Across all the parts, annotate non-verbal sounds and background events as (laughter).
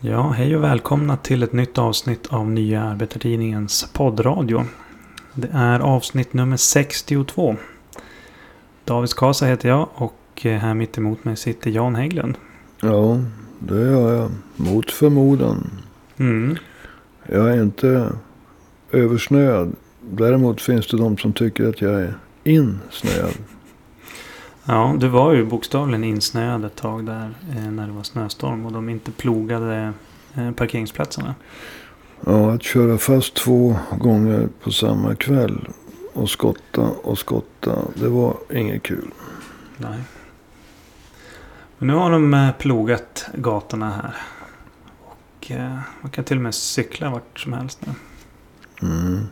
Ja, hej och välkomna till ett nytt avsnitt av Nya Arbetartidningens poddradio. Det är avsnitt nummer 62. David Skasa heter jag och här mitt emot mig sitter Jan Hägglund. Ja, det gör jag. Mot förmodan. Mm. Jag är inte översnöad. Däremot finns det de som tycker att jag är insnöad. Ja, du var ju bokstavligen insnöad ett tag där eh, när det var snöstorm och de inte plogade eh, parkeringsplatserna. Ja, att köra fast två gånger på samma kväll och skotta och skotta. Det var inget kul. Nej. Men nu har de eh, plogat gatorna här. Och eh, man kan till och med cykla vart som helst nu. Mm.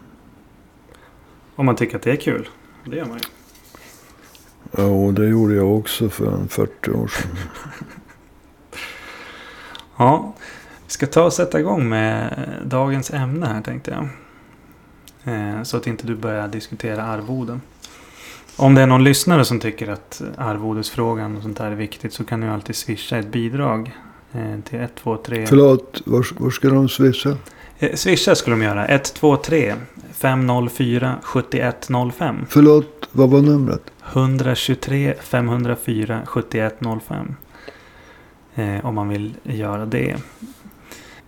Om man tycker att det är kul. Det gör man ju. Ja, och det gjorde jag också för en 40 år sedan. (laughs) Ja, vi ska ta och sätta igång med dagens ämne här tänkte jag. Eh, Så att inte du börjar diskutera arvoden. Om det är någon lyssnare som tycker att arvodesfrågan och sånt där är viktigt så kan du alltid swisha ett bidrag eh, till 123. Förlåt, var, var ska de swisha? Eh, Swisha skulle de göra. 123 504 7105. Förlåt, vad var numret? 123 504 7105. Eh, om man vill göra det.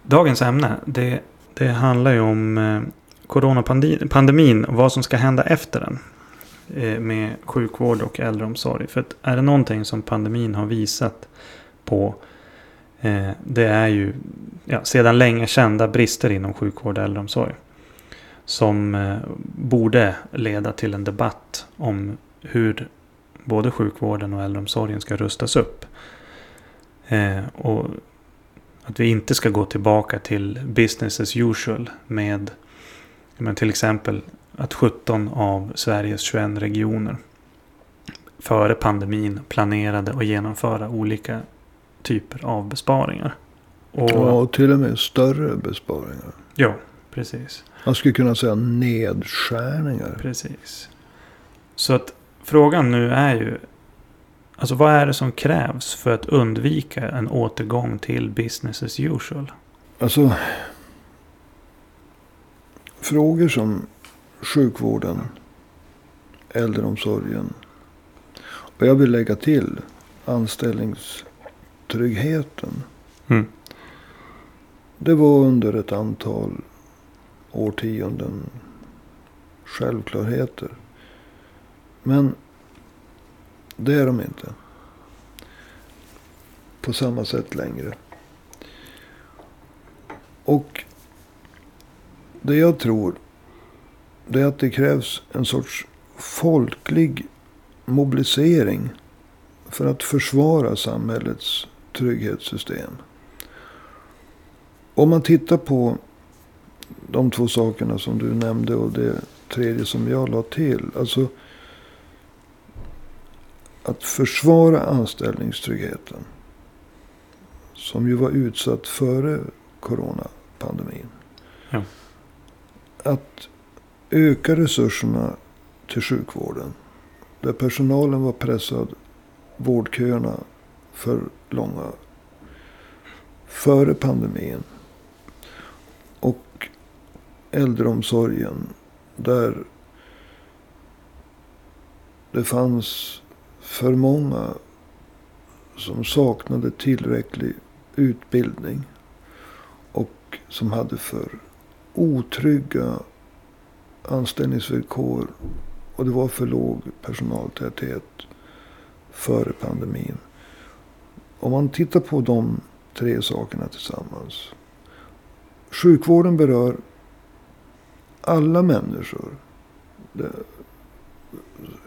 Dagens ämne det, det handlar ju om eh, coronapandemin och vad som ska hända efter den. Eh, med sjukvård och äldreomsorg. För att är det någonting som pandemin har visat på eh, det är ju ja, sedan länge kända brister inom sjukvård och äldreomsorg. Som eh, borde leda till en debatt om hur både sjukvården och äldreomsorgen ska rustas upp. Eh, och att vi inte ska gå tillbaka till business as usual med men till exempel att 17 av Sveriges 21 regioner före pandemin planerade att genomföra olika typer av besparingar. Och, Ja, och till och med större besparingar. ja, precis. Man skulle kunna säga nedskärningar. Precis. Så att frågan nu är ju. Alltså vad är det som krävs för att undvika en återgång till business as usual? Alltså, frågor som sjukvården, äldreomsorgen och jag vill lägga till anställningstryggheten. Mm. Det var under ett antal årtionden självklarheter. Men det är de inte. På samma sätt längre. Och det jag tror. Det är att det krävs en sorts folklig mobilisering. För att försvara samhällets trygghetssystem. Om man tittar på de två sakerna som du nämnde och det tredje som jag la till. Alltså att försvara anställningstryggheten. Som ju var utsatt före coronapandemin. Ja. Att öka resurserna till sjukvården. Där personalen var pressad. Vårdköerna för långa. Före pandemin. Och äldreomsorgen. Där det fanns för många som saknade tillräcklig utbildning. Och som hade för otrygga anställningsvillkor. Och det var för låg personaltäthet före pandemin. Om man tittar på de tre sakerna tillsammans. Sjukvården berör alla människor.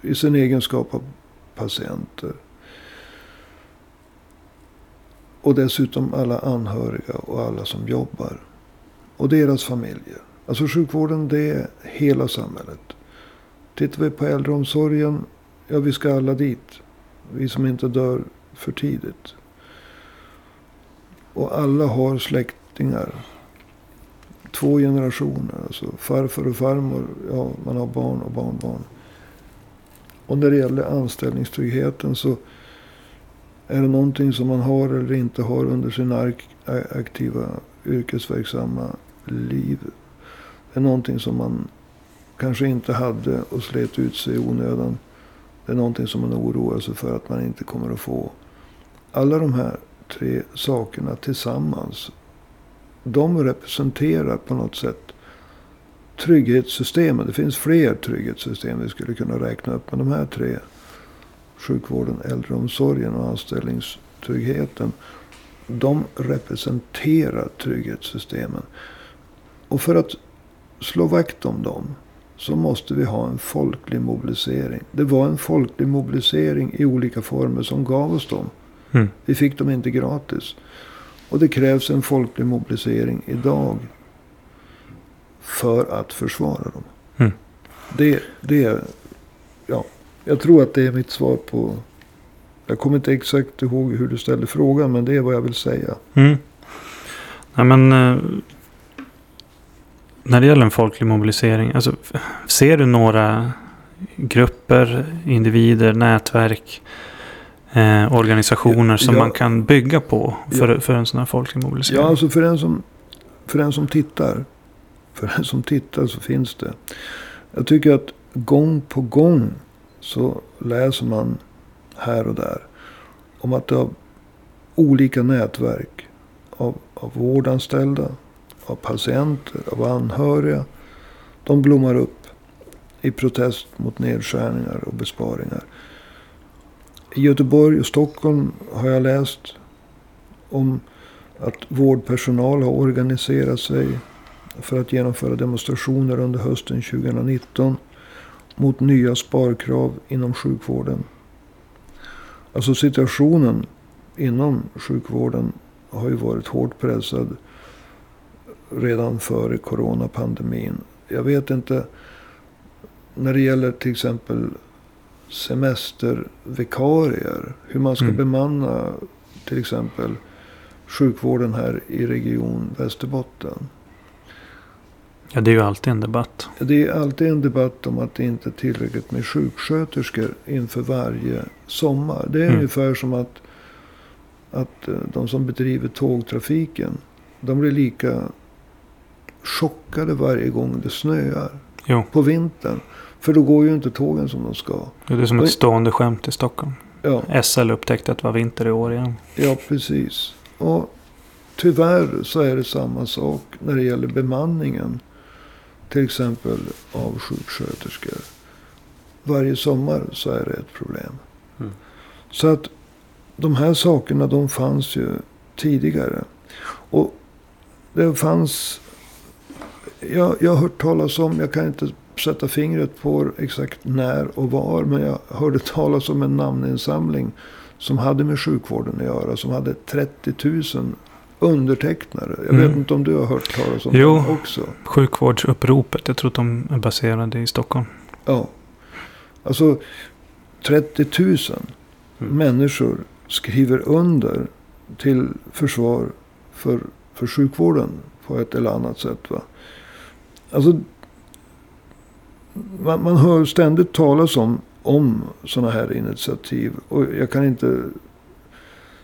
I sin egenskap av patienter. Och dessutom alla anhöriga och alla som jobbar. Och deras familjer. Alltså sjukvården det är hela samhället. Tittar vi på äldreomsorgen. Ja vi ska alla dit. Vi som inte dör för tidigt. Och alla har släktingar. Två generationer. Alltså farfar och farmor. Ja, man har barn och barnbarn. Och när det gäller anställningstryggheten så Är det någonting som man har eller inte har under sin aktiva yrkesverksamma liv? Det är någonting som man kanske inte hade och slet ut sig i onödan. Det är någonting som man oroar sig för att man inte kommer att få. Alla de här tre sakerna tillsammans. De representerar på något sätt trygghetssystemen. Det finns fler trygghetssystem vi skulle kunna räkna upp. Men de här tre. Sjukvården, äldreomsorgen och anställningstryggheten. De representerar trygghetssystemen. Och för att slå vakt om dem. Så måste vi ha en folklig mobilisering. Det var en folklig mobilisering i olika former som gav oss dem. Mm. Vi fick dem inte gratis. Och det krävs en folklig mobilisering idag. För att försvara dem. Mm. Det, det är, ja, jag tror att det är mitt svar på. Jag kommer inte exakt ihåg hur du ställde frågan. Men det är vad jag vill säga. Mm. Nej, men, eh, när det gäller en folklig mobilisering. Alltså, ser du några grupper, individer, nätverk, eh, organisationer som Ja. man kan bygga på för, för en sån här folklig mobilisering? Ja, alltså för den som, för den som tittar. För den som tittar så finns det. Jag tycker att gång på gång så läser man här och där. Om att det av olika nätverk. Av, av vårdanställda. Av patienter. Av anhöriga. De blommar upp. I protest mot nedskärningar och besparingar. I Göteborg och Stockholm har jag läst om att vårdpersonal har organiserat sig för att genomföra demonstrationer under hösten 2019 mot nya sparkrav inom sjukvården. Alltså situationen inom sjukvården har ju varit hårt pressad redan före coronapandemin. Jag vet inte när det gäller till exempel semestervikarier. Hur man ska Mm. bemanna till exempel sjukvården här i region Västerbotten. Ja, det är ju alltid en debatt. Det är alltid en debatt om att det inte är tillräckligt med sjuksköterskor inför varje sommar. Det är Mm. ungefär som att, att eh, de som bedriver tågtrafiken. De blir lika chockade varje gång det snöar Jo, på vintern. För då går ju inte tågen som de ska. det är som ett stående skämt i Stockholm. Ja, SL upptäckte att det var vinter i år igen. ja precis. Och tyvärr så är det samma sak när det gäller bemanningen. Till exempel av sjuksköterskor. Varje sommar så är det ett problem. Mm. Så att de här sakerna de fanns ju tidigare. Och det fanns. Jag, jag har hört talas om. Jag kan inte sätta fingret på exakt när och var. Men jag hörde (laughs) talas om en namninsamling. Som hade med sjukvården att göra. Som hade 30 000 undertecknare. Jag vet Mm. inte om du har hört talas om Jo. det också. Sjukvårdsuppropet, jag tror att de är baserade i Stockholm. Ja. Alltså 30 000 Mm. människor skriver under till försvar för, för sjukvården på ett eller annat sätt. Va? Alltså, man, man hör ständigt talas om, om sådana här initiativ. Och jag kan inte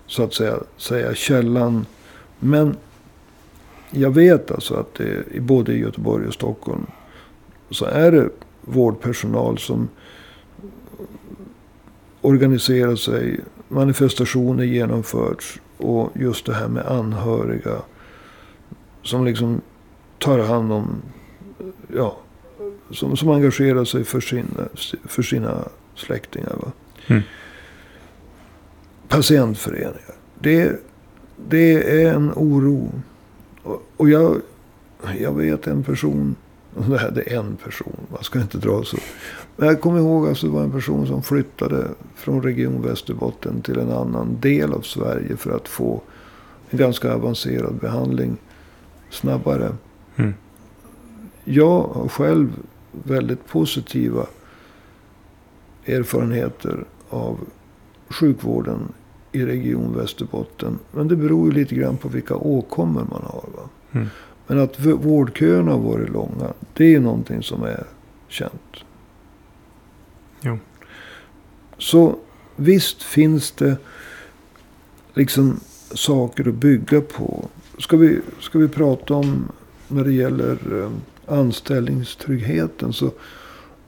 så att säga säga källan. Men jag vet alltså att det i både i Göteborg och Stockholm så är det vårdpersonal som organiserar sig. Manifestationer genomförts. Och just det här med anhöriga. Som liksom tar hand om. Ja. Som, som engagerar sig för sina, för sina släktingar. Va? Mm. Patientföreningar. Det, det är en oro. Och, och jag, jag vet en person. (laughs) Det här är en person. Man ska inte dra så. Men jag kommer ihåg att alltså, det var en person som flyttade från Region Västerbotten till en annan del av Sverige för att få en ganska avancerad behandling snabbare. Mm. Jag har själv väldigt positiva erfarenheter av sjukvården i Region Västerbotten. Men det beror ju lite grann på vilka åkommor man har. Va? Mm. Men att vårdköerna har varit långa, det är ju någonting som är känt. Jo. Så visst finns det liksom saker att bygga på. Ska vi, ska vi prata om när det gäller eh, anställningstryggheten. Så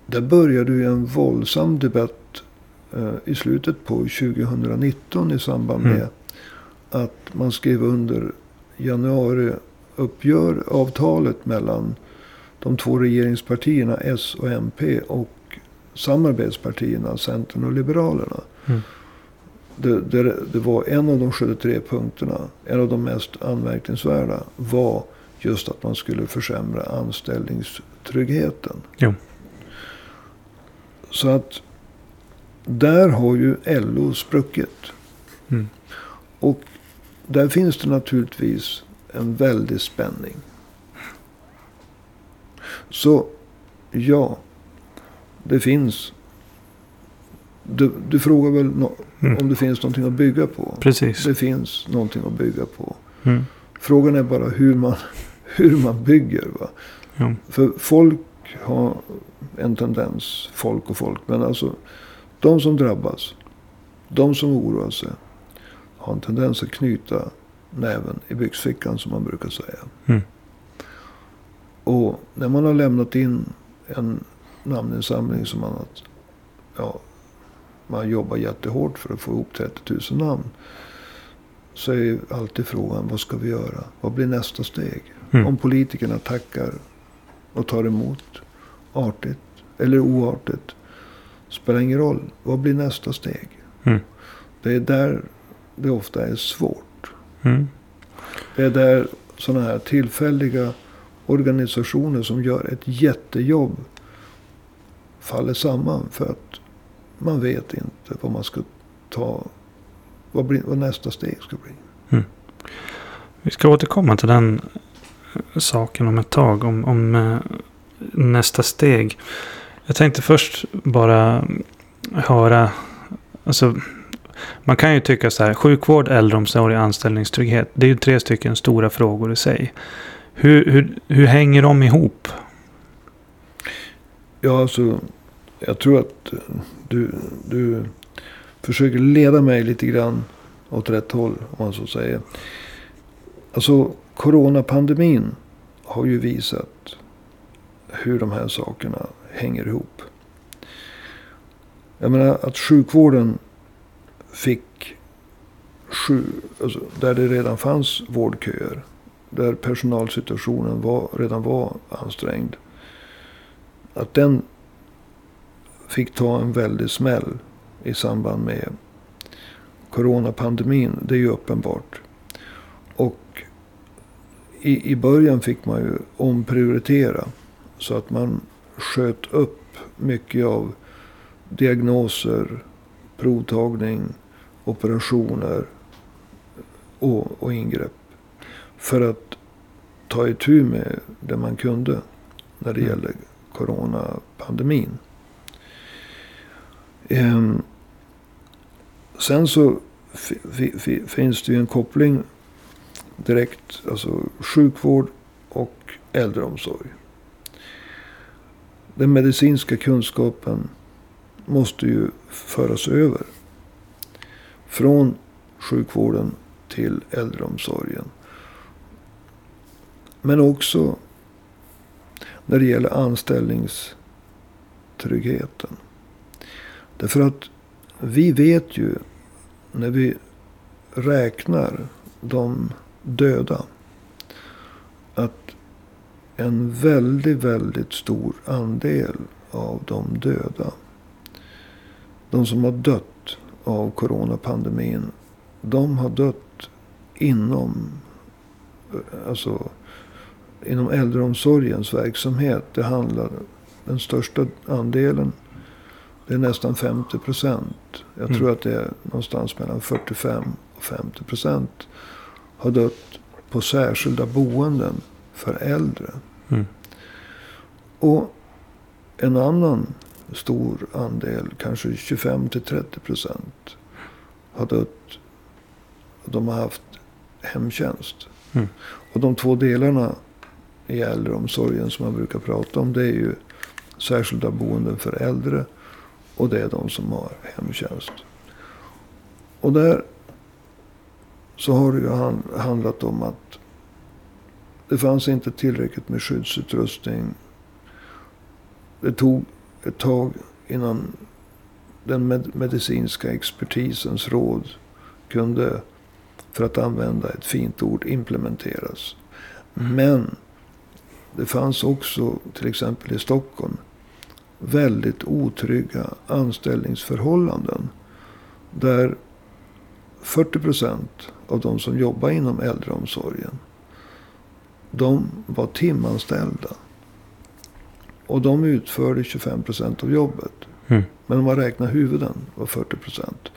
där började ju en våldsam debatt i slutet på 2019 i samband med mm. att man skrev under januariavtalet mellan de två regeringspartierna S och MP och samarbetspartierna Centern och Liberalerna. Mm. Det, det, det, var en av de 73 punkterna, en av de mest anmärkningsvärda, var just att man skulle försämra anställningstryggheten. Jo. Så att där har ju LO spruckit. Mm. Och där finns det naturligtvis en väldig spänning. Så ja, det finns. Du, du frågar väl no mm. om det finns någonting att bygga på? Precis. Det finns någonting att bygga på. Mm. Frågan är bara hur man, (laughs) hur man bygger. Va? Ja. För folk har en tendens, folk och folk, men alltså de som drabbas, de som oroar sig, har en tendens att knyta näven i byxfickan som man brukar säga. Mm. Och när man har lämnat in en namninsamling som man har, ja, man jobbar jättehårt för att få ihop 30 000 namn. Så är alltid frågan, vad ska vi göra? Vad blir nästa steg? Mm. Om politikerna tackar och tar emot artigt eller oartigt. Spelar ingen roll. Vad blir nästa steg? Mm. Det är där det ofta är svårt. Mm. Det är där sådana här tillfälliga organisationer som gör ett jättejobb faller samman. För att man vet inte vad man ska ta. Vad, blir, vad nästa steg ska bli. Mm. Vi ska återkomma till den saken om ett tag. Om, om eh, nästa steg. Jag tänkte först bara höra. Alltså, man kan ju tycka så här. Sjukvård, äldreomsorg, anställningstrygghet. Det är ju tre stycken stora frågor i sig. Hur, hur, hur hänger de ihop? Ja, alltså. Jag tror att du, du försöker leda mig lite grann åt rätt håll. Om man så säger. Alltså coronapandemin har ju visat hur de här sakerna hänger ihop. Jag menar att sjukvården fick sju, alltså där det redan fanns vårdköer. Där personalsituationen var, redan var ansträngd. Att den fick ta en väldig smäll i samband med coronapandemin. Det är ju uppenbart. Och i, i början fick man ju omprioritera. Så att man sköt upp mycket av diagnoser, provtagning, operationer och, och ingrepp. För att ta itu med det man kunde när det mm. gäller coronapandemin. Um, sen så finns det ju en koppling direkt. Alltså sjukvård och äldreomsorg. Den medicinska kunskapen måste ju föras över. Från sjukvården till äldreomsorgen. Men också när det gäller anställningstryggheten. Därför att vi vet ju när vi räknar de döda. En väldigt, väldigt stor andel av de döda. De som har dött av coronapandemin. De har dött inom, alltså, inom äldreomsorgens verksamhet. Det handlar, den största andelen, det är nästan 50 procent. Jag tror mm. att det är någonstans mellan 45 och 50 procent har dött på särskilda boenden för äldre. Mm. Och en annan stor andel, kanske 25 till 30 procent, har dött. De har haft hemtjänst. Mm. Och de två delarna i äldreomsorgen som man brukar prata om. Det är ju särskilda boenden för äldre. Och det är de som har hemtjänst. Och där Så har det ju handlat om att det fanns inte tillräckligt med skyddsutrustning. Det tog ett tag innan den medicinska expertisens råd kunde, för att använda ett fint ord, implementeras. Men det fanns också, till exempel i Stockholm, väldigt otrygga anställningsförhållanden. Där 40 procent av de som jobbar inom äldreomsorgen, de var timanställda. Och de utförde 25 procent av jobbet. Mm. Men om man räknar huvuden var 40 procent.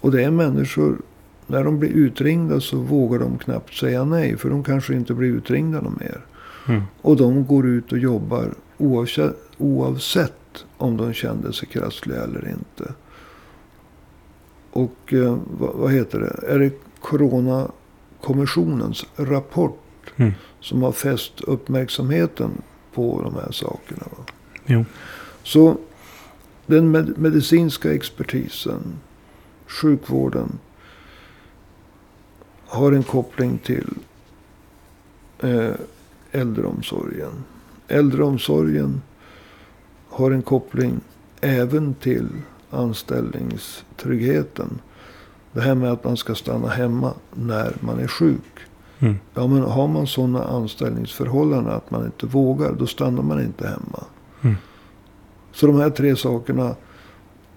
Och det är människor, när de blir utringda så vågar de knappt säga nej. För de kanske inte blir utringda någon mer. Mm. Och de går ut och jobbar oavsett, oavsett om de kände sig krassliga eller inte. Och eh, vad, vad, heter det? Är det Coronakommissionens rapport mm. Som har fäst uppmärksamheten på de här sakerna? Jo. Så den med, medicinska expertisen, sjukvården, har en koppling till eh, äldreomsorgen. Äldreomsorgen har en koppling även till anställningstryggheten. Det här med att man ska stanna hemma när man är sjuk. Mm. Ja, men har man sådana anställningsförhållanden att man inte vågar, då stannar man inte hemma. Mm. Så de här tre sakerna,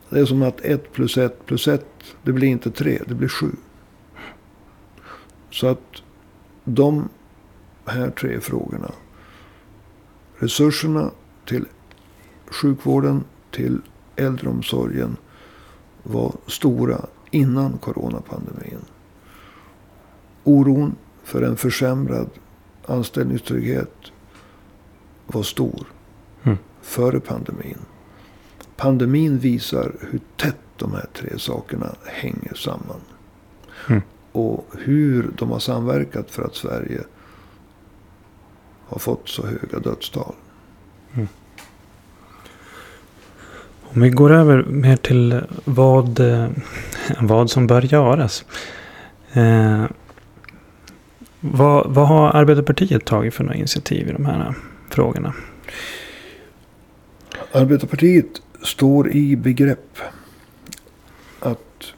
det är som att ett plus ett plus ett, det blir inte tre, det blir sju. Så att de här tre frågorna. Resurserna till sjukvården, till äldreomsorgen var stora innan coronapandemin. Oron för en försämrad anställningstrygghet var stor mm. före pandemin. Pandemin visar hur tätt de här tre sakerna hänger samman. Mm. Och hur de har samverkat för att Sverige har fått så höga dödstal. Mm. Om vi går över mer till vad, eh, vad som bör göras. Eh, vad, vad har Arbetarpartiet tagit för några initiativ i de här frågorna? Arbetarpartiet står i begrepp att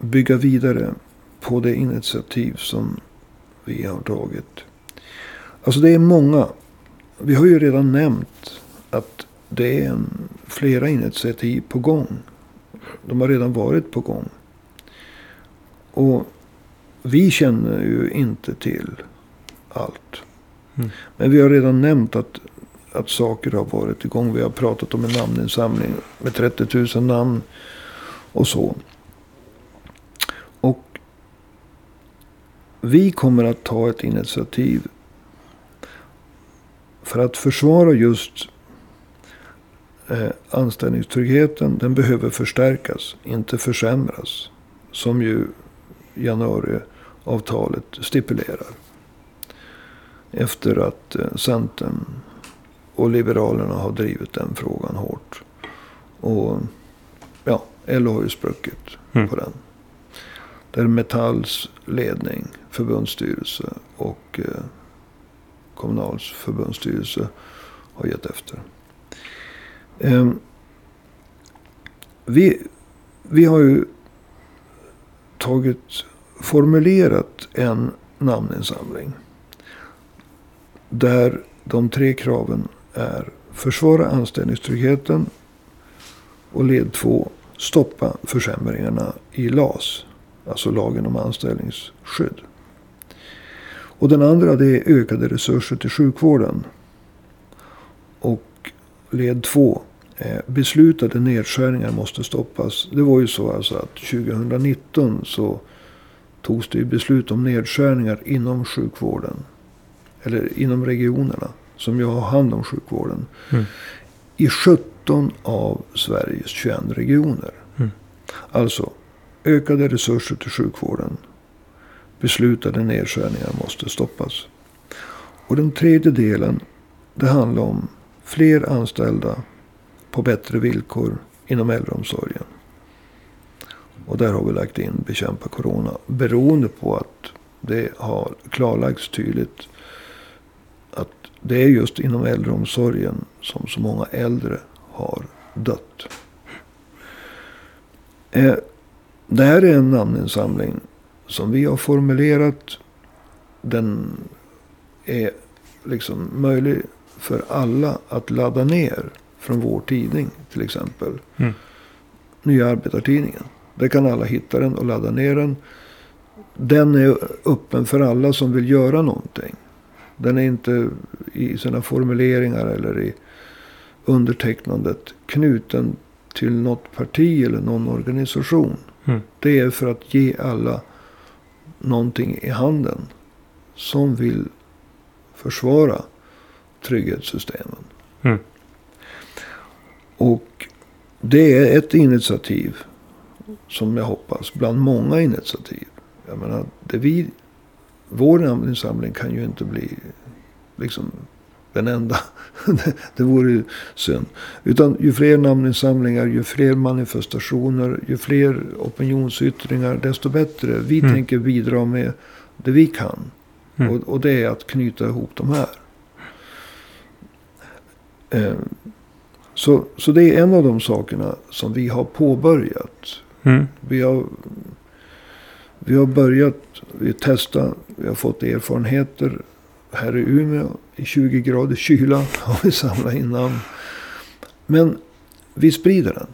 bygga vidare på det initiativ som vi har tagit. Alltså det är många. Vi har ju redan nämnt att det är en, flera initiativ på gång. De har redan varit på gång. Och vi känner ju inte till allt. Mm. Men vi har redan nämnt att, att saker har varit igång. Vi har pratat om en namninsamling med 30 000 namn och så. Och vi kommer att ta ett initiativ för att försvara just eh, anställningstryggheten. Den behöver förstärkas, inte försämras. Som ju januariavtalet stipulerar. Efter att eh, Centern och Liberalerna har drivit den frågan hårt. Och ja, LO har ju spruckit mm. på den. Där Metalls ledning, förbundsstyrelse och eh, Kommunals förbundsstyrelse har gett efter. Eh, vi, vi har ju tagit, formulerat en namninsamling. Där de tre kraven är försvara anställningstryggheten och led två stoppa försämringarna i LAS. Alltså lagen om anställningsskydd. Och den andra det är ökade resurser till sjukvården. Och led två. Eh, beslutade nedskärningar måste stoppas. Det var ju så alltså att 2019 så togs det beslut om nedskärningar inom sjukvården. Eller inom regionerna. Som ju har hand om sjukvården. Mm. I 17 av Sveriges 21 regioner. Mm. Alltså ökade resurser till sjukvården beslutade nedskärningar måste stoppas. Och den tredje delen, det handlar om fler anställda på bättre villkor inom äldreomsorgen. Och där har vi lagt in bekämpa corona. Beroende på att det har klarlagts tydligt att det är just inom äldreomsorgen som så många äldre har dött. Eh, det här är en namninsamling som vi har formulerat. Den är liksom möjlig för alla att ladda ner från vår tidning till exempel. Mm. Nya Arbetartidningen. Där kan alla hitta den och ladda ner den. Den är öppen för alla som vill göra någonting. Den är inte i sina formuleringar eller i undertecknandet knuten till något parti eller någon organisation. Mm. Det är för att ge alla någonting i handen. Som vill försvara trygghetssystemen. Mm. Och det är ett initiativ. Som jag hoppas bland många initiativ. Jag menar, det vi, vår namninsamling kan ju inte bli liksom den enda. (laughs) det vore ju synd. Utan ju fler namninsamlingar, ju fler manifestationer, ju fler opinionsyttringar, desto bättre. Vi Mm. tänker bidra med det vi kan. Mm. Och, och det är att knyta ihop de här. Eh, så, så det är en av de sakerna som vi har påbörjat. Mm. Vi har, vi har börjat, vi har testat, vi har fått erfarenheter. Här i Umeå i 20 grader kyla (laughs) har vi samlat in namn. Men vi sprider den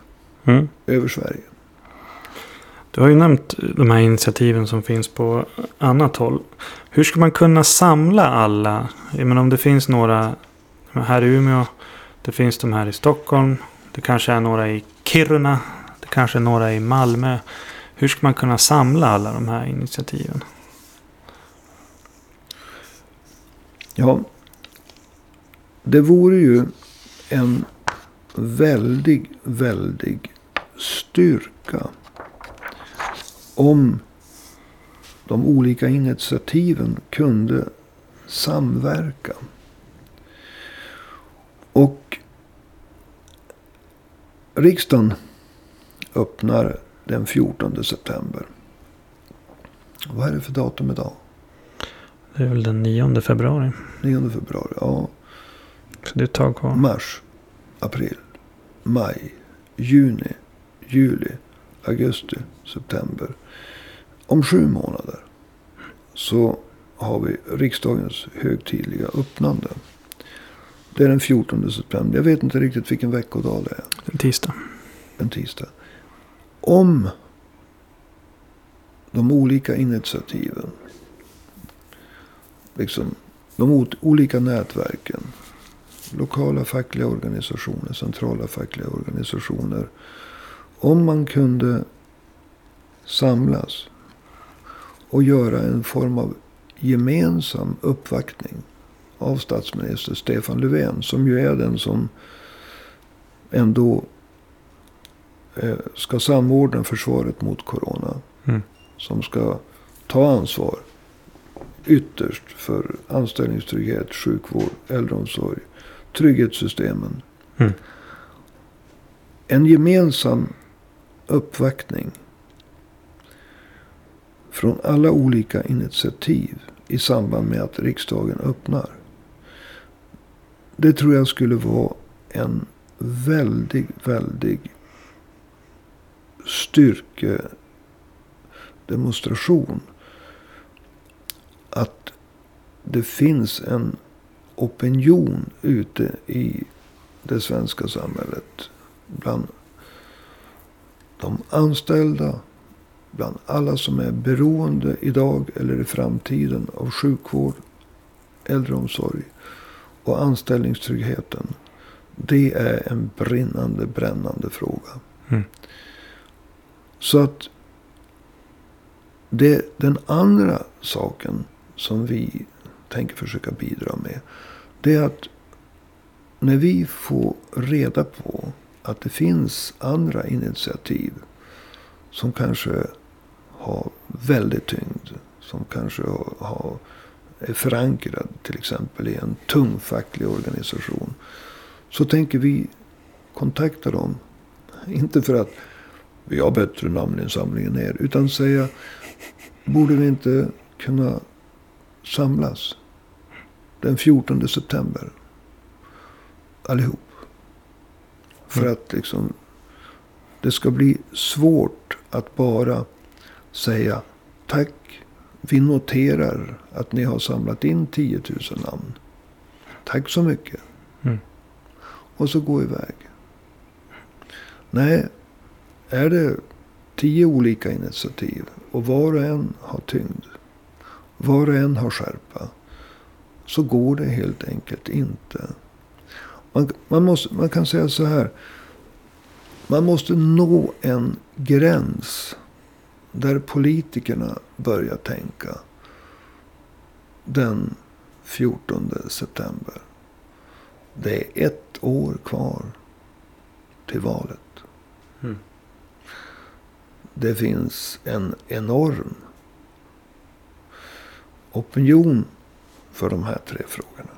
Mm. över Sverige. Du har ju nämnt de här initiativen som finns på annat håll. Hur ska man kunna samla alla? Menar om det finns några här i Umeå. Det finns de här i Stockholm. Det kanske är några i Kiruna. Kanske några i Malmö. Hur ska man kunna samla alla de här initiativen? Ja, det vore ju en väldig, väldig styrka om de olika initiativen kunde samverka. Och riksdagen öppnar den 14 september. Vad är det för datum idag? Det är väl den 9 februari. 9 februari? Ja, Så det är ett tag kvar. mars, april, maj, juni, juli, augusti, september. Om sju månader så har vi riksdagens högtidliga öppnande. Det är den 14 september. Jag vet inte riktigt vilken veckodag det är. En tisdag. En tisdag. Om de olika initiativen. Liksom de olika nätverken. Lokala fackliga organisationer, centrala fackliga organisationer. Om man kunde samlas och göra en form av gemensam uppvaktning av statsminister Stefan Löfven. Som ju är den som ändå ska samordna försvaret mot corona. Mm. Som ska ta ansvar ytterst för anställningstrygghet, sjukvård, äldreomsorg, trygghetssystemen. Mm. En gemensam uppvaktning från alla olika initiativ i samband med att riksdagen öppnar. Det tror jag skulle vara en väldig, väldig styrkedemonstration. Att det finns en opinion ute i det svenska samhället. Bland de anställda. Bland alla som är beroende idag eller i framtiden av sjukvård, äldreomsorg och anställningstryggheten. Det är en brinnande, brännande fråga. Mm. Så att det, den andra saken som vi tänker försöka bidra med. Det är att när vi får reda på att det finns andra initiativ. Som kanske har väldigt tyngd. Som kanske har, är förankrad till exempel i en tung facklig organisation. Så tänker vi kontakta dem. (laughs) Inte för att vi har bättre namninsamling än er. Utan säga, borde vi inte kunna samlas den 14 september? Allihop. För Mm. att liksom, det ska bli svårt att bara säga tack. Vi noterar att ni har samlat in 10 000 namn. Tack så mycket. Mm. Och så gå iväg. Nej, är det tio olika initiativ och var och en har tyngd. Var och en har skärpa. Så går det helt enkelt inte. Man, man, måste, man kan säga så här. Man måste nå en gräns. Där politikerna börjar tänka. Den 14 september. Det är ett år kvar till valet. Mm. Det finns en enorm opinion för de här tre frågorna.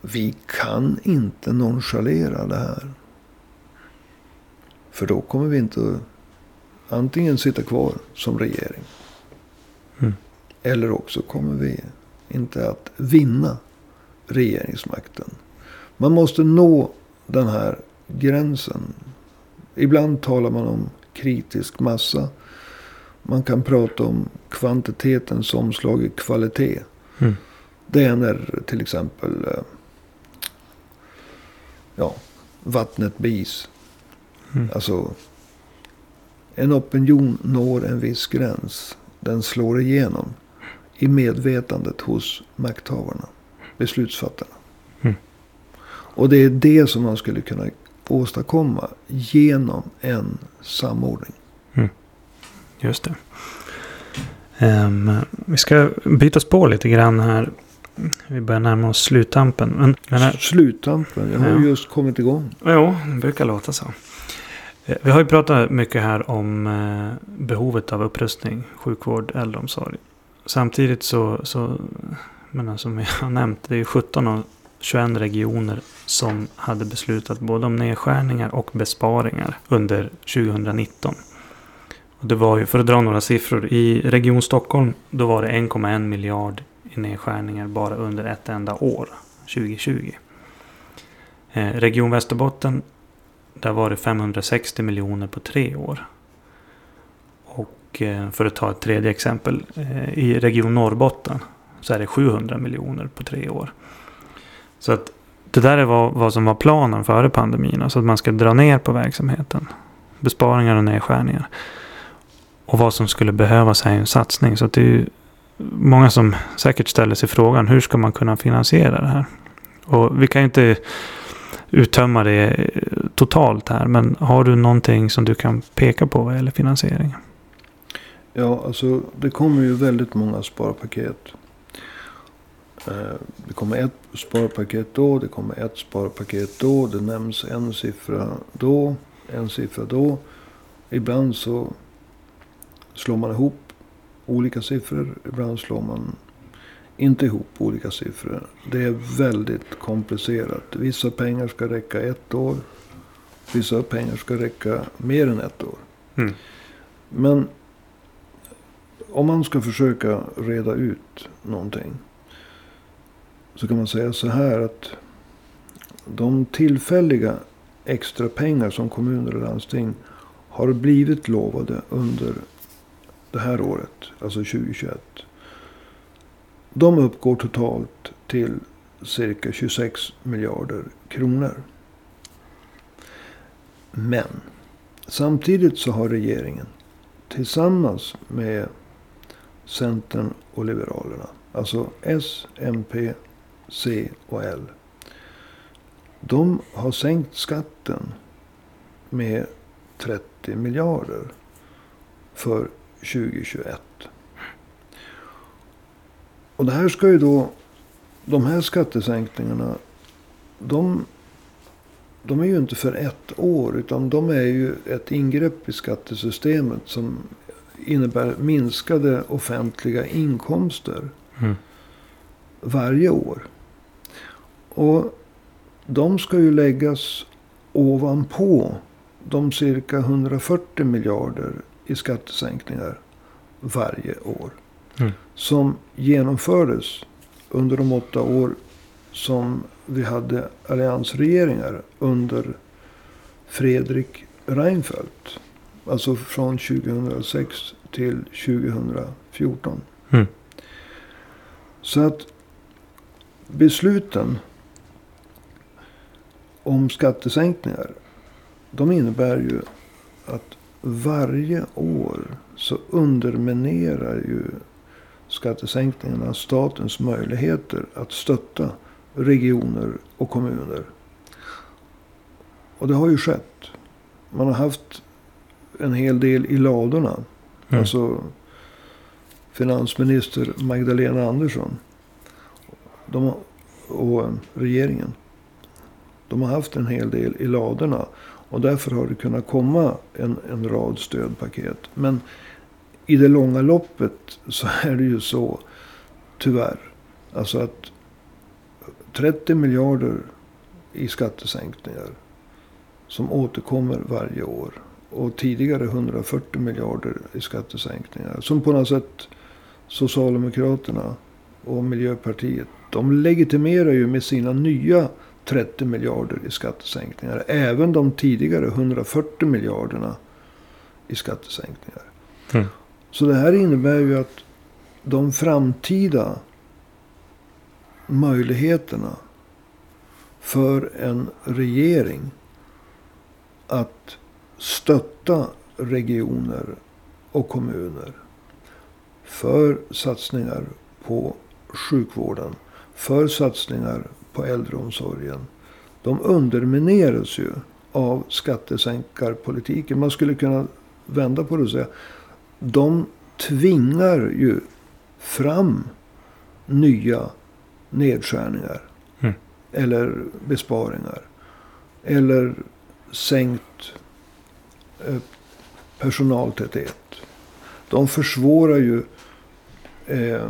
Vi kan inte nonchalera det här. För då kommer vi inte antingen sitta kvar som regering. Mm. Eller också kommer vi inte att vinna regeringsmakten. Man måste nå den här gränsen. Ibland talar man om kritisk massa. Man kan prata om kvantitetens omslag i kvalitet. Mm. Det är när till exempel eh, ja, vattnet bis. Mm. Alltså en opinion når en viss gräns. Den slår igenom i medvetandet hos makthavarna. Beslutsfattarna. Mm. Och det är det som man skulle kunna åstadkomma genom en samordning. Just det. Ehm, vi ska byta spår lite grann här. Vi börjar närma oss sluttampen. Men, men här, Sluttampen, jag har Ja. ju just kommit igång. jo, det brukar låta så. Eh, Vi har ju pratat mycket här om eh, behovet av upprustning, sjukvård, äldreomsorg. Samtidigt så, så men som jag har nämnt, det är ju 17 av 21 regioner som hade beslutat både om nedskärningar och besparingar under 2019. Och det var ju, för att dra några siffror, i Region Stockholm då var det 1,1 miljard i nedskärningar bara under ett enda år, 2020. Eh, Region Västerbotten, där var det 560 miljoner på tre år. Och eh, för att ta ett tredje exempel, eh, i Region Norrbotten så är det 700 miljoner på tre år. Så att det där är vad, vad som var planen före pandemin. Alltså att man ska dra ner på verksamheten. Besparingar och nedskärningar. Och vad som skulle behövas är en satsning. Så att det är ju många som säkert ställer sig frågan hur ska man kunna finansiera det här? Och vi kan ju inte uttömma det totalt här. Men har du någonting som du kan peka på vad gäller finansiering? Ja, alltså det kommer ju väldigt många sparpaket. Eh, Det kommer ett sparpaket då, det kommer ett sparpaket då. Det nämns en siffra då, en siffra då. Ibland så slår man ihop olika siffror. Ibland slår man inte ihop olika siffror. Det är väldigt komplicerat. Vissa pengar ska räcka ett år. Vissa pengar ska räcka mer än ett år. Mm. Men om man ska försöka reda ut någonting. Så kan man säga så här att de tillfälliga extra pengar som kommuner och landsting har blivit lovade under det här året, alltså 2021. De uppgår totalt till cirka 26 miljarder kronor. Men samtidigt så har regeringen tillsammans med Centern och Liberalerna. Alltså S, MP, C och L. De har sänkt skatten med 30 miljarder för 2021. Och det här ska ju då, de här skattesänkningarna, de, de är ju inte för ett år. Utan de är ju ett ingrepp i skattesystemet som innebär minskade offentliga inkomster Mm. varje år. Och de ska ju läggas ovanpå de cirka 140 miljarder i skattesänkningar varje år. Mm. Som genomfördes under de åtta år som vi hade alliansregeringar under Fredrik Reinfeldt. Alltså från 2006 till 2014. Mm. Så att besluten om skattesänkningar. De innebär ju att varje år så underminerar ju skattesänkningarna statens möjligheter att stötta regioner och kommuner. Och det har ju skett. Man har haft en hel del i ladorna. Mm. Alltså finansminister Magdalena Andersson. De, och regeringen. De har haft en hel del i ladorna. Och därför har det kunnat komma en, en rad stödpaket. Men i det långa loppet så är det ju så, tyvärr. Alltså att 30 miljarder i skattesänkningar. Som återkommer varje år. Och tidigare 140 miljarder i skattesänkningar. Som på något sätt Socialdemokraterna och Miljöpartiet. De legitimerar ju med sina nya 30 miljarder i skattesänkningar. Även de tidigare 140 miljarderna i skattesänkningar. Mm. Så det här innebär ju att de framtida möjligheterna för en regering att stötta regioner och kommuner för satsningar på sjukvården, för satsningar på äldreomsorgen. De undermineras ju av skattesänkarpolitiken. Man skulle kunna vända på det och säga. De tvingar ju fram nya nedskärningar. Mm. Eller besparingar. Eller sänkt eh, personaltäthet. De försvårar ju eh,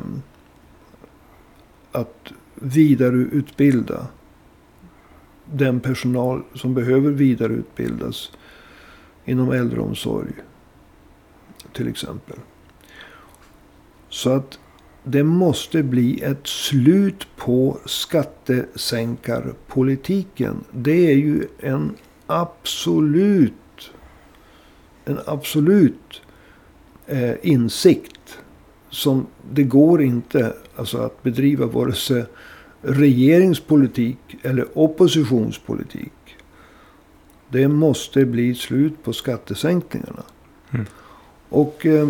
att vidareutbilda den personal som behöver vidareutbildas inom äldreomsorg. Till exempel. Så att det måste bli ett slut på skattesänkarpolitiken. Det är ju en absolut en absolut eh, insikt. Som det går inte alltså, att bedriva vare sig regeringspolitik eller oppositionspolitik. Det måste bli slut på skattesänkningarna. Mm. Och eh,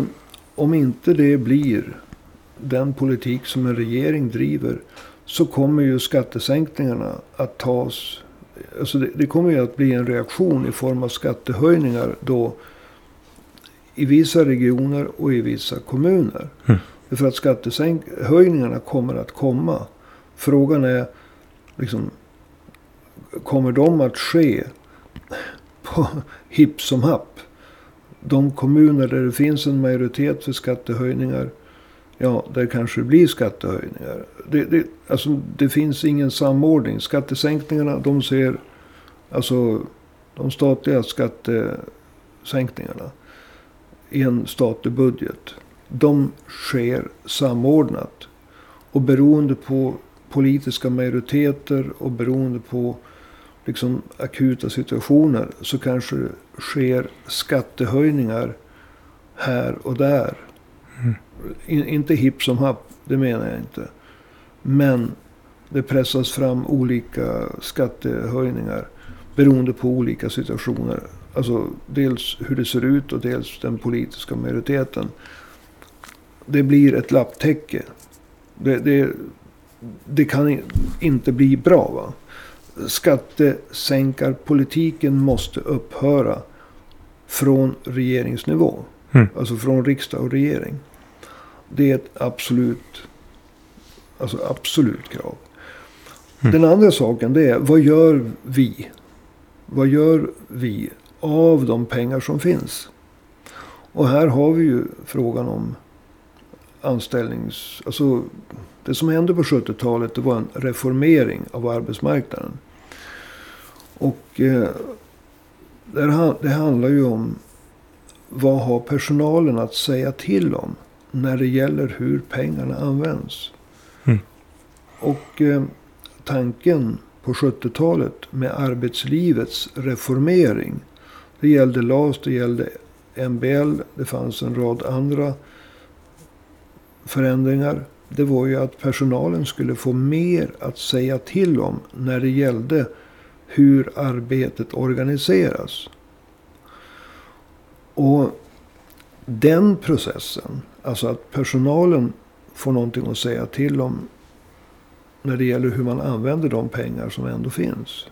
om inte det blir den politik som en regering driver. Så kommer ju skattesänkningarna att tas. Alltså det, det kommer ju att bli en reaktion i form av skattehöjningar då. I vissa regioner och i vissa kommuner. Mm. För att skattehöjningarna kommer att komma. Frågan är liksom. Kommer de att ske på (laughs) hipp som happ? De kommuner där det finns en majoritet för skattehöjningar. Ja, där kanske det blir skattehöjningar. Det, det, alltså, det finns ingen samordning. Skattesänkningarna, de ser... Alltså de statliga skattesänkningarna i en statlig budget. De sker samordnat. Och beroende på politiska majoriteter och beroende på liksom akuta situationer så kanske det sker skattehöjningar här och där. Mm. In, inte hipp som happ, det menar jag inte. Men det pressas fram olika skattehöjningar beroende på olika situationer. Alltså dels hur det ser ut och dels den politiska majoriteten. Det blir ett lapptäcke. Det, det, det kan inte bli bra. va Skattesänkarpolitiken måste upphöra från regeringsnivå. Mm. Alltså från riksdag och regering. Det är ett absolut, alltså absolut krav. Mm. Den andra saken det är, vad gör vi? Vad gör vi av de pengar som finns? Och här har vi ju frågan om anställnings... Alltså det som hände på 70-talet det var en reformering av arbetsmarknaden. Och eh, Det handlar ju om vad har personalen att säga till om när det gäller hur pengarna används. Mm. Och eh, tanken på 70-talet med arbetslivets reformering. Det gällde LAS, det gällde MBL, det fanns en rad andra förändringar. Det var ju att personalen skulle få mer att säga till om när det gällde hur arbetet organiseras. Och den processen, alltså att personalen får någonting att säga till om när det gäller hur man använder de pengar som ändå finns.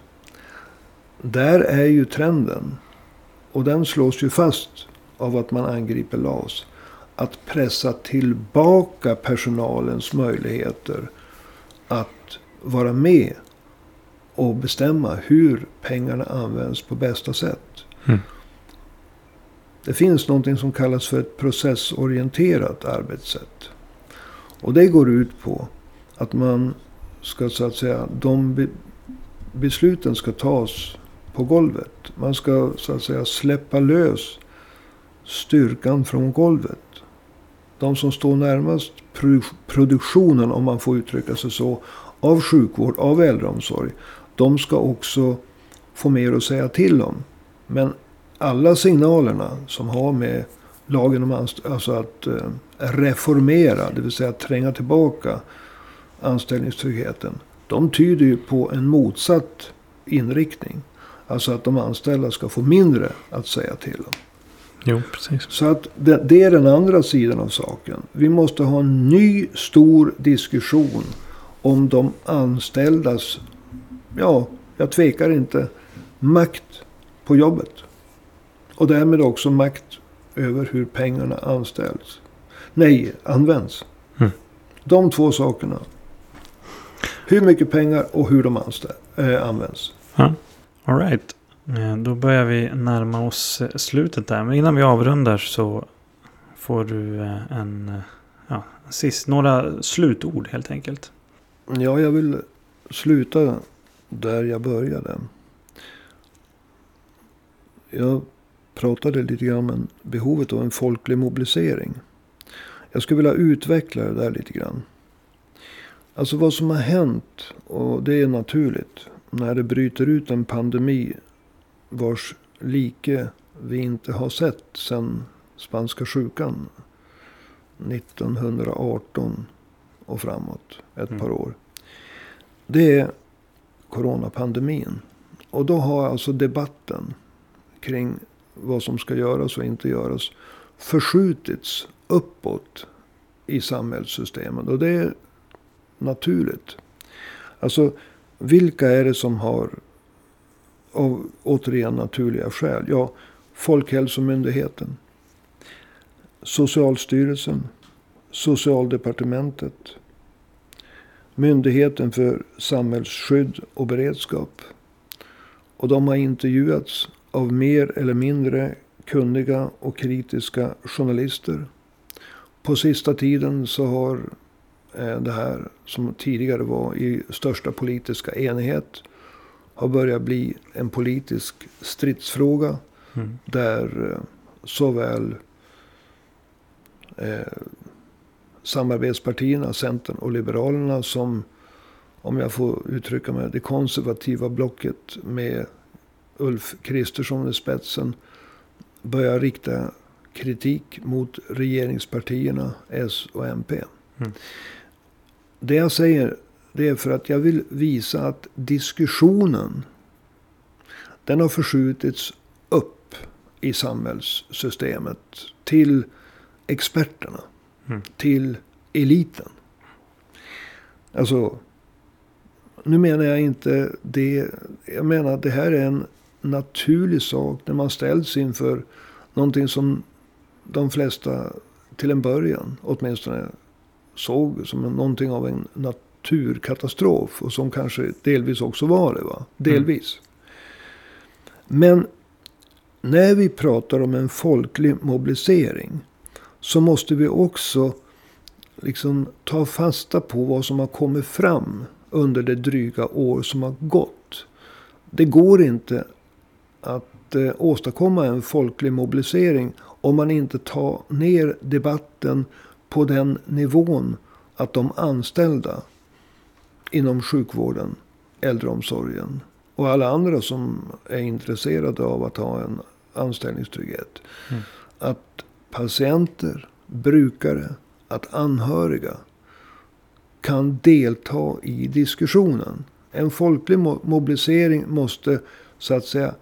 Där är ju trenden. Och den slås ju fast av att man angriper LAS. Att pressa tillbaka personalens möjligheter att vara med och bestämma hur pengarna används på bästa sätt. Mm. Det finns någonting som kallas för ett processorienterat arbetssätt. Och det går ut på att man ska så att säga, de be besluten ska tas på golvet. Man ska så att säga släppa lös styrkan från golvet. De som står närmast produktionen, om man får uttrycka sig så, av sjukvård, av äldreomsorg. De ska också få mer att säga till om. Men alla signalerna som har med lagen om alltså att eh, reformera, det vill säga tränga tillbaka anställningstryggheten. De tyder ju på en motsatt inriktning. Alltså att de anställda ska få mindre att säga till om. Jo, precis. Så att det, det, är den andra sidan av saken. Vi måste ha en ny stor diskussion om de anställdas, ja, jag tvekar inte, makt på jobbet. Och därmed också makt över hur pengarna anställs. Nej, används. Mm. De två sakerna. Hur mycket pengar och hur de anställ, äh, används. Ja. All right. Eh, då börjar vi närma oss eh, slutet där. Men innan vi avrundar så får du eh, en, ja, sist, några slutord helt enkelt. Ja, jag vill sluta där jag började. Jag pratade lite grann om behovet av en folklig mobilisering. Jag skulle vilja utveckla det där lite grann. Alltså vad som har hänt, och det är naturligt, när det bryter ut en pandemi vars like vi inte har sett sedan spanska sjukan 1918 och framåt, ett mm. par år. Det är coronapandemin. Och då har alltså debatten kring vad som ska göras och inte göras förskjutits uppåt i samhällssystemet. Och det är naturligt. Alltså, vilka är det som har, av återigen naturliga skäl? Ja, Folkhälsomyndigheten. Socialstyrelsen. Socialdepartementet. Myndigheten för samhällsskydd och beredskap. Och de har intervjuats av mer eller mindre kunniga och kritiska journalister. På sista tiden så har eh, det här som tidigare var i största politiska enighet har börjat bli en politisk stridsfråga. Mm. Där eh, såväl eh, samarbetspartierna, Centern och Liberalerna som, om jag får uttrycka mig, det konservativa blocket med Ulf Kristersson i spetsen börjar rikta kritik mot regeringspartierna S och MP. Mm. Det jag säger det är för att jag vill visa att diskussionen den har förskjutits upp i samhällssystemet till experterna. Mm. Till eliten. Alltså, nu menar jag inte det. Jag menar att det här är en naturlig sak när man ställs inför någonting som de flesta till en början åtminstone såg som någonting av en naturkatastrof. Och som kanske delvis också var det. Va? Delvis. Mm. Men när vi pratar om en folklig mobilisering. Så måste vi också liksom ta fasta på vad som har kommit fram under det dryga år som har gått. Det går inte att inte åstadkomma en folklig mobilisering om man inte tar ner debatten på den nivån att de anställda inom sjukvården, äldreomsorgen och alla andra som är intresserade av att ha en anställningstrygghet. Mm. Att patienter, brukare, att anhöriga kan delta i diskussionen. En folklig mobilisering måste så att säga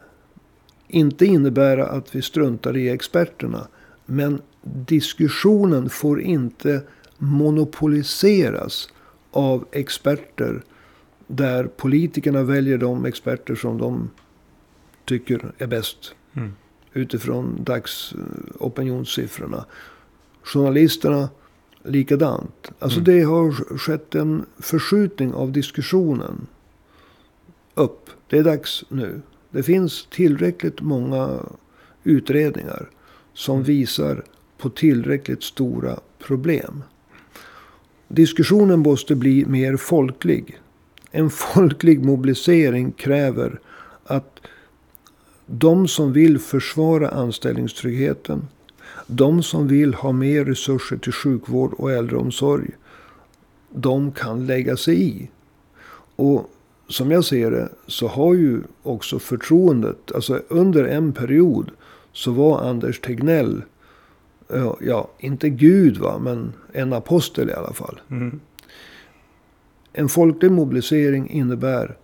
inte innebära att vi struntar i experterna. Men diskussionen får inte monopoliseras av experter. Där politikerna väljer de experter som de tycker är bäst. Mm. Utifrån dagsopinionssiffrorna. Journalisterna likadant. Alltså mm. det har skett en förskjutning av diskussionen. Upp. Det är dags nu. Det finns tillräckligt många utredningar. Som mm. visar på tillräckligt stora problem. Diskussionen måste bli mer folklig. En folklig mobilisering kräver att de som vill försvara anställningstryggheten. De som vill ha mer resurser till sjukvård och äldreomsorg. De kan lägga sig i. Och som jag ser det så har ju också förtroendet. Alltså under en period så var Anders Tegnell ja, inte Gud va, men en apostel i alla fall. Mm. En folklig mobilisering innebär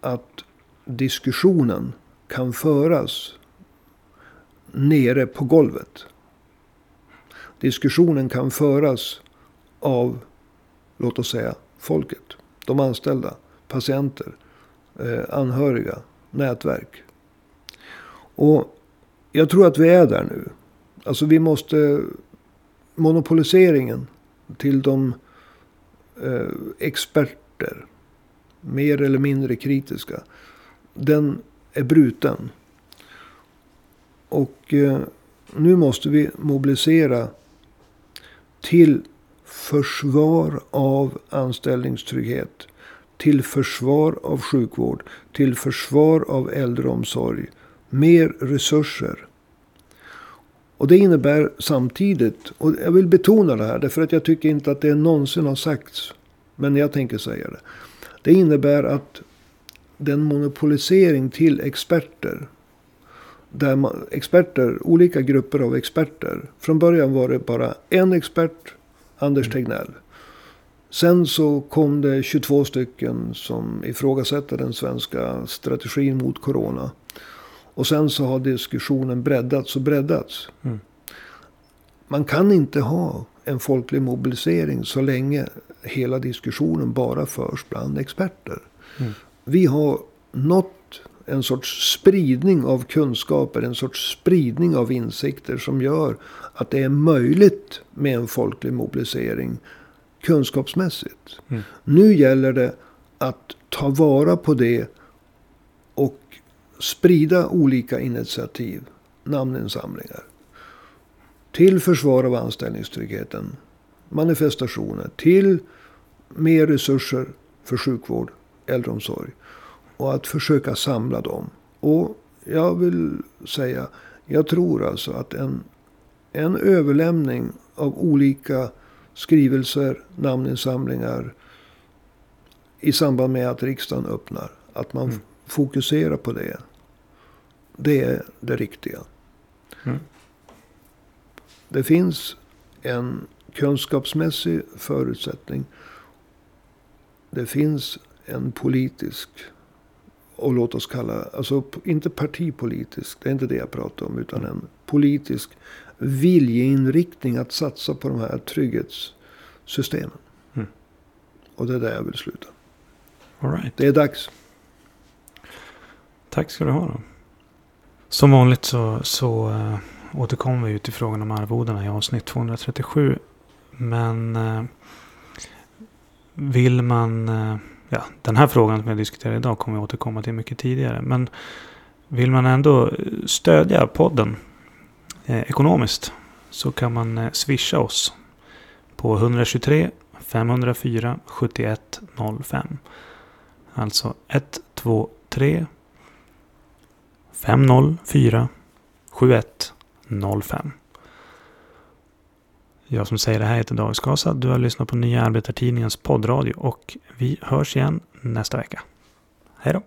att diskussionen kan föras nere på golvet. Diskussionen kan föras av, låt oss säga, folket. De anställda, patienter, eh, anhöriga, nätverk. Och jag tror att vi är där nu. Alltså vi måste... Monopoliseringen till de eh, experter, mer eller mindre kritiska. Den är bruten. Och eh, nu måste vi mobilisera till försvar av anställningstrygghet. Till försvar av sjukvård. Till försvar av äldreomsorg. Mer resurser. Och det innebär samtidigt, och jag vill betona det här därför att jag tycker inte att det någonsin har sagts. Men jag tänker säga det. Det innebär att den monopolisering till experter. Där man, experter, olika grupper av experter. Från början var det bara en expert, Anders Tegnell. Sen så kom det 22 stycken som ifrågasätter den svenska strategin mot corona. Och sen så har diskussionen breddats och breddats. Mm. Man kan inte ha en folklig mobilisering så länge hela diskussionen bara förs bland experter. Mm. Vi har nått en sorts spridning av kunskaper, en sorts spridning av insikter som gör att det är möjligt med en folklig mobilisering kunskapsmässigt. Mm. Nu gäller det att ta vara på det och sprida olika initiativ, namninsamlingar. Till försvar av anställningstryggheten, manifestationer, till mer resurser för sjukvård, äldreomsorg. Och att försöka samla dem. Och jag vill säga, jag tror alltså att en, en överlämning av olika skrivelser, namninsamlingar i samband med att riksdagen öppnar. Att man mm fokusera på det. Det är det riktiga. Mm. Det finns en kunskapsmässig förutsättning. Det finns en politisk. Och låt oss kalla, alltså inte partipolitisk, det är inte det jag pratar om. Utan en politisk viljeinriktning att satsa på de här trygghetssystemen. Mm. Och det är där jag vill sluta. All right. Det är dags. Tack ska du ha då. Som vanligt så, så äh, återkommer vi till frågan om arvodena i avsnitt 237. Men äh, vill man... Äh, ja, den här frågan som jag diskuterar idag kommer vi återkomma till mycket tidigare. Men vill man ändå stödja podden ekonomiskt så kan man swisha oss på 123 504 7105. Alltså 123 504 7105. Jag som säger det här heter David Skasa. Du har lyssnat på Nya Arbetartidningens poddradio och vi hörs igen nästa vecka. Hej då!